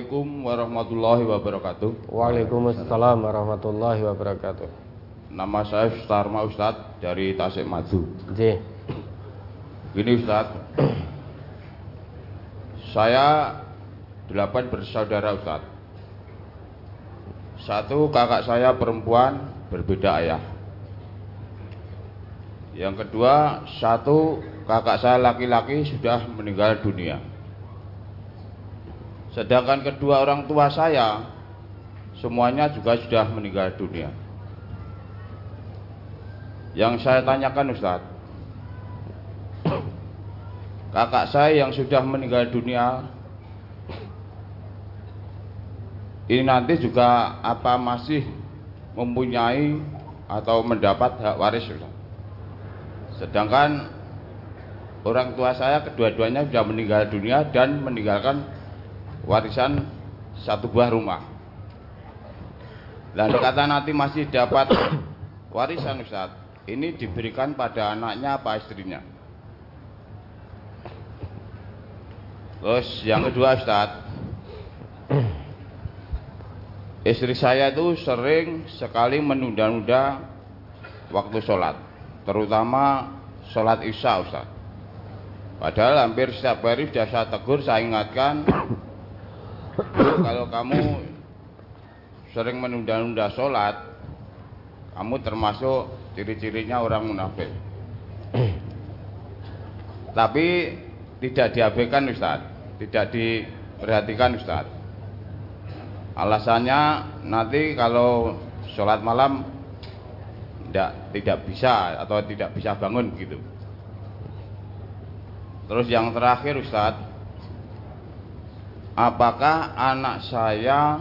Assalamualaikum warahmatullahi wabarakatuh. Waalaikumsalam warahmatullahi wabarakatuh. Nama saya Starma Ustadz dari Tasikmadu. J. Gini Ustadz, saya delapan bersaudara Ustadz. Satu kakak saya perempuan berbeda ayah. Yang kedua, satu kakak saya laki-laki sudah meninggal dunia. Sedangkan kedua orang tua saya semuanya juga sudah meninggal dunia. Yang saya tanyakan Ustadz, kakak saya yang sudah meninggal dunia ini nanti juga apa masih mempunyai atau mendapat hak waris Ustadz? Sedangkan orang tua saya kedua-duanya sudah meninggal dunia dan meninggalkan warisan satu buah rumah. Lalu kata nanti masih dapat warisan Ustaz. Ini diberikan pada anaknya apa istrinya? Terus yang kedua Ustaz. Istri saya itu sering sekali menunda-nunda waktu sholat. Terutama sholat isya Ustaz. Padahal hampir setiap hari sudah saya tegur, saya ingatkan kalau kamu sering menunda-nunda sholat, kamu termasuk ciri-cirinya orang munafik. Tapi tidak diabaikan Ustaz, tidak diperhatikan Ustaz. Alasannya nanti kalau sholat malam tidak tidak bisa atau tidak bisa bangun gitu. Terus yang terakhir Ustadz apakah anak saya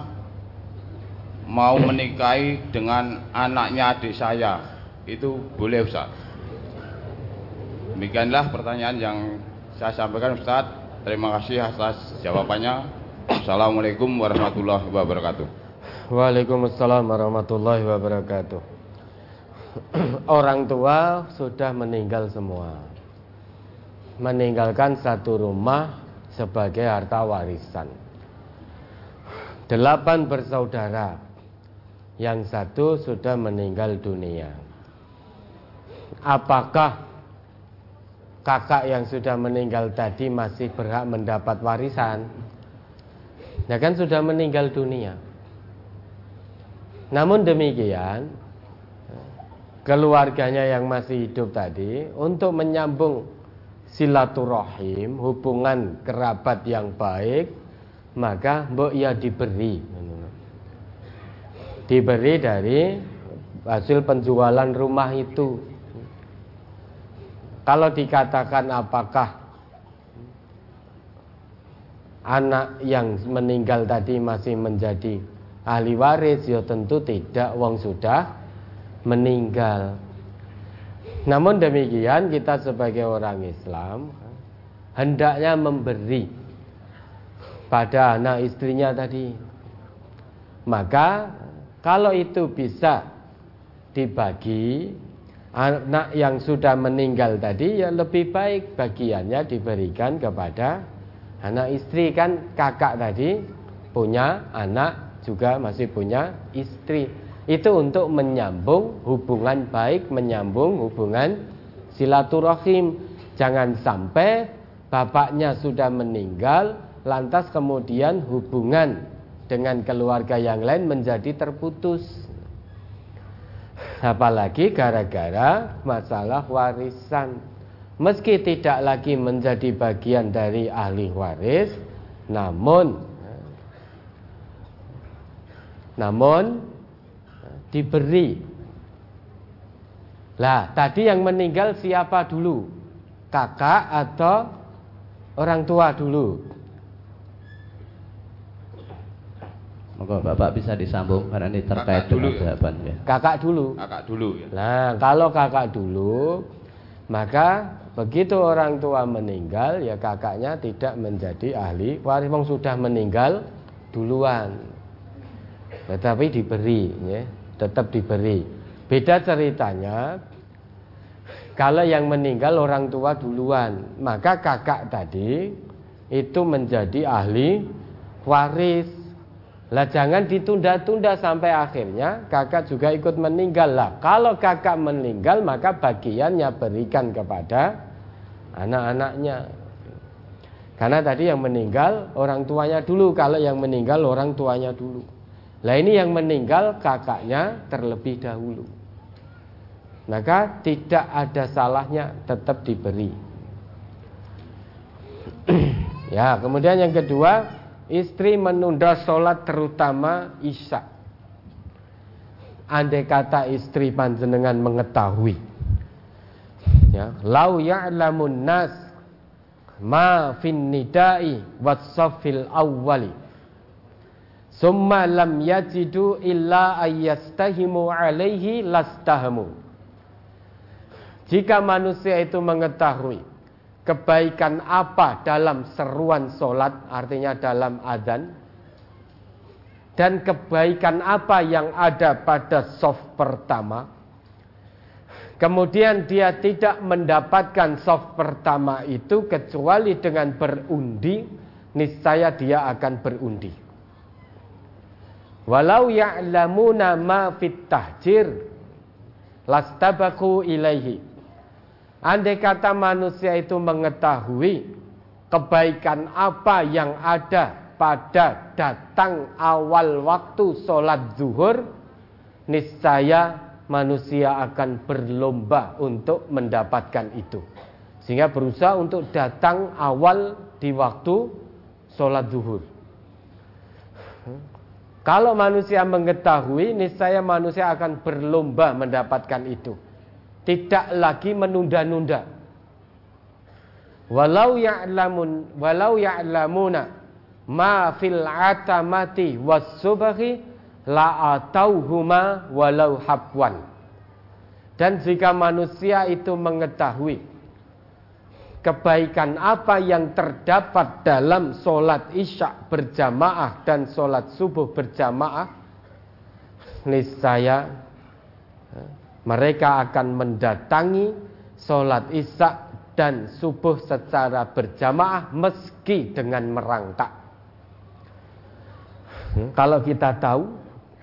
mau menikahi dengan anaknya adik saya? Itu boleh Ustaz. Demikianlah pertanyaan yang saya sampaikan Ustaz. Terima kasih atas jawabannya. Assalamualaikum warahmatullahi wabarakatuh. Waalaikumsalam warahmatullahi wabarakatuh. Orang tua sudah meninggal semua. Meninggalkan satu rumah sebagai harta warisan. Delapan bersaudara, yang satu sudah meninggal dunia. Apakah kakak yang sudah meninggal tadi masih berhak mendapat warisan? Ya kan sudah meninggal dunia. Namun demikian, keluarganya yang masih hidup tadi untuk menyambung silaturahim, hubungan kerabat yang baik, maka mbok ya diberi. Diberi dari hasil penjualan rumah itu. Kalau dikatakan apakah anak yang meninggal tadi masih menjadi ahli waris ya tentu tidak wong sudah meninggal namun demikian kita sebagai orang Islam hendaknya memberi pada anak istrinya tadi. Maka kalau itu bisa dibagi anak yang sudah meninggal tadi ya lebih baik bagiannya diberikan kepada anak istri kan kakak tadi punya anak juga masih punya istri itu untuk menyambung hubungan baik, menyambung hubungan silaturahim. Jangan sampai bapaknya sudah meninggal, lantas kemudian hubungan dengan keluarga yang lain menjadi terputus. Apalagi gara-gara masalah warisan. Meski tidak lagi menjadi bagian dari ahli waris, namun namun diberi. Lah, tadi yang meninggal siapa dulu? Kakak atau orang tua dulu? Moga Bapak bisa disambung karena ini terkait kakak dengan jawaban ya. Kakak dulu. Kakak dulu ya. Nah, kalau kakak dulu, maka begitu orang tua meninggal ya kakaknya tidak menjadi ahli waris wong sudah meninggal duluan. Tetapi diberi ya tetap diberi. Beda ceritanya kalau yang meninggal orang tua duluan, maka kakak tadi itu menjadi ahli waris. Lah jangan ditunda-tunda sampai akhirnya kakak juga ikut meninggal lah. Kalau kakak meninggal maka bagiannya berikan kepada anak-anaknya. Karena tadi yang meninggal orang tuanya dulu, kalau yang meninggal orang tuanya dulu. Lah ini yang meninggal kakaknya terlebih dahulu. Maka tidak ada salahnya tetap diberi. ya, kemudian yang kedua, istri menunda sholat terutama isya. Andai kata istri panjenengan mengetahui, ya, lau ya'lamun nas ma fin nidai wasafil awwali summa lam yajidu illa ayyastahimu alaihi lastahamu jika manusia itu mengetahui kebaikan apa dalam seruan solat, artinya dalam adzan, dan kebaikan apa yang ada pada soft pertama, kemudian dia tidak mendapatkan soft pertama itu kecuali dengan berundi, niscaya dia akan berundi. Walau ya'lamuna ma fit tahjir lastabaku ilaihi Andai kata manusia itu mengetahui kebaikan apa yang ada pada datang awal waktu sholat zuhur, niscaya manusia akan berlomba untuk mendapatkan itu. Sehingga berusaha untuk datang awal di waktu sholat zuhur. Kalau manusia mengetahui, niscaya manusia akan berlomba mendapatkan itu tidak lagi menunda-nunda. Walau ya'lamun walau ya'lamuna ma fil atamati was subhi la atauhuma walau habwan. Dan jika manusia itu mengetahui kebaikan apa yang terdapat dalam solat isya berjamaah dan solat subuh berjamaah, niscaya mereka akan mendatangi sholat isya dan subuh secara berjamaah meski dengan merangkak. Hmm, kalau kita tahu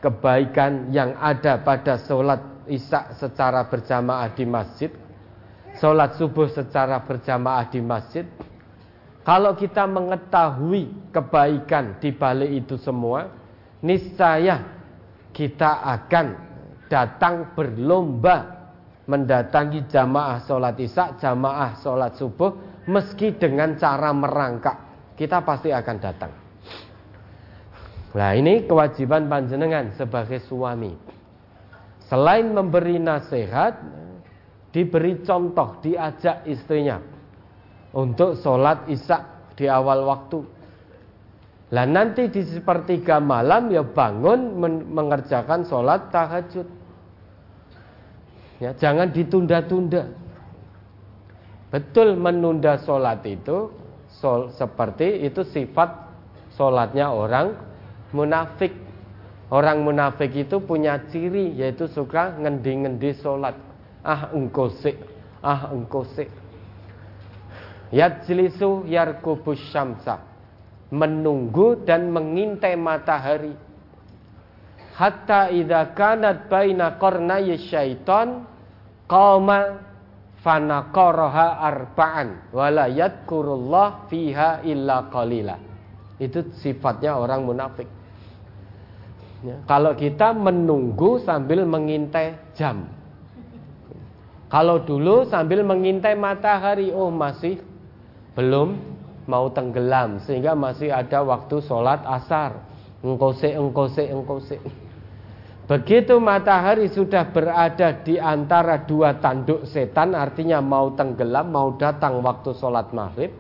kebaikan yang ada pada sholat isya secara berjamaah di masjid, sholat subuh secara berjamaah di masjid, kalau kita mengetahui kebaikan di balik itu semua, niscaya kita akan datang berlomba mendatangi jamaah sholat isya, jamaah sholat subuh, meski dengan cara merangkak, kita pasti akan datang. Nah ini kewajiban panjenengan sebagai suami. Selain memberi nasihat, diberi contoh, diajak istrinya untuk sholat isya di awal waktu. Lah nanti di sepertiga malam ya bangun mengerjakan sholat tahajud. Ya, jangan ditunda-tunda. Betul menunda sholat itu sol, seperti itu sifat sholatnya orang munafik. Orang munafik itu punya ciri yaitu suka ngendi-ngendi sholat. Ah engkau sik, ah engkau sik. Yajlisu yarkubus syamsa. Menunggu dan mengintai matahari. Hatta idza kanat baina qarnay syaitan qama fanaqaraha arba'an wala yadkurullah fiha illa qalila. Itu sifatnya orang munafik. Ya. kalau kita menunggu sambil mengintai jam kalau dulu sambil mengintai matahari oh masih belum mau tenggelam sehingga masih ada waktu sholat asar. Engkose engkose engkose begitu matahari sudah berada di antara dua tanduk setan artinya mau tenggelam mau datang waktu sholat maghrib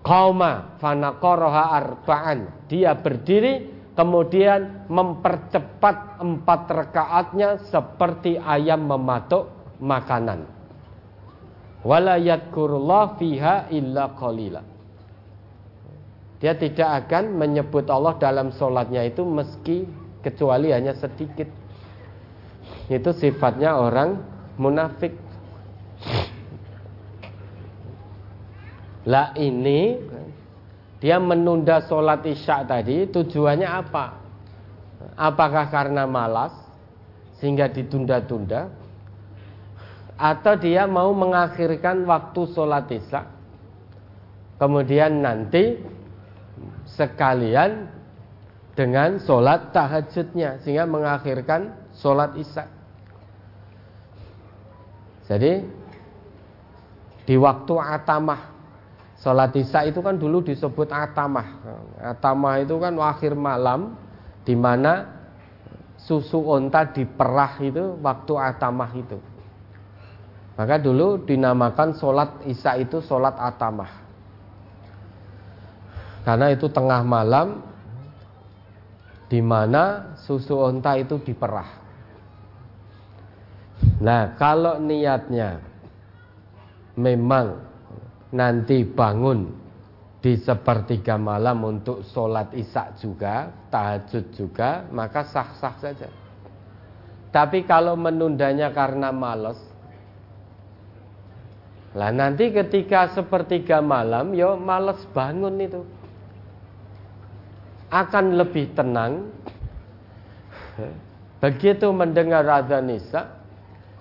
kauma fanakoroha arba'an. Dia berdiri kemudian mempercepat empat rekaatnya seperti ayam mematuk makanan fiha illa qalila. Dia tidak akan menyebut Allah dalam sholatnya itu meski kecuali hanya sedikit. Itu sifatnya orang munafik. Lah ini dia menunda sholat isya tadi tujuannya apa? Apakah karena malas sehingga ditunda-tunda? Atau dia mau mengakhirkan waktu sholat isya Kemudian nanti sekalian dengan sholat tahajudnya Sehingga mengakhirkan sholat isya Jadi di waktu atamah Sholat isya itu kan dulu disebut atamah. Atamah itu kan akhir malam di mana susu onta diperah itu waktu atamah itu. Maka dulu dinamakan sholat isya itu sholat atamah. Karena itu tengah malam di mana susu onta itu diperah. Nah, kalau niatnya memang nanti bangun di sepertiga malam untuk sholat isya juga, tahajud juga, maka sah-sah saja. Tapi kalau menundanya karena males, lah nanti ketika sepertiga malam, yo males bangun itu, akan lebih tenang. Begitu mendengar azan isya,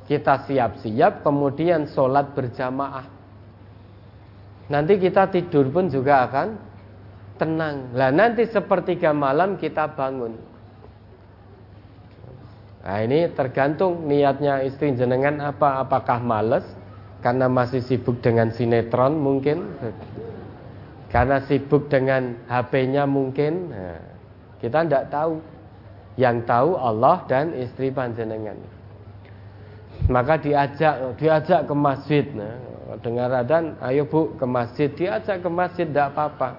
kita siap-siap, kemudian sholat berjamaah. Nanti kita tidur pun juga akan tenang. Lah nanti sepertiga malam kita bangun. Nah ini tergantung niatnya istri jenengan apa apakah males karena masih sibuk dengan sinetron mungkin. Karena sibuk dengan HP-nya mungkin. Nah, kita tidak tahu. Yang tahu Allah dan istri panjenengan. Maka diajak diajak ke masjid nah, dengar adzan, ayo bu ke masjid, diajak ke masjid, tidak apa-apa.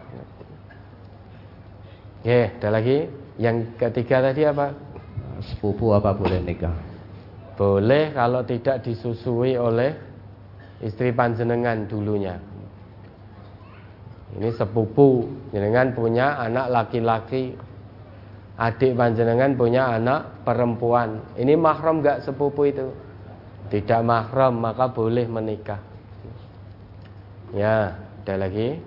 Ya, ada lagi. Yang ketiga tadi apa? Sepupu apa boleh nikah? Boleh kalau tidak disusui oleh istri panjenengan dulunya. Ini sepupu, jenengan punya anak laki-laki, adik panjenengan punya anak perempuan. Ini mahram gak sepupu itu? Tidak mahram maka boleh menikah. Ya, ada lagi.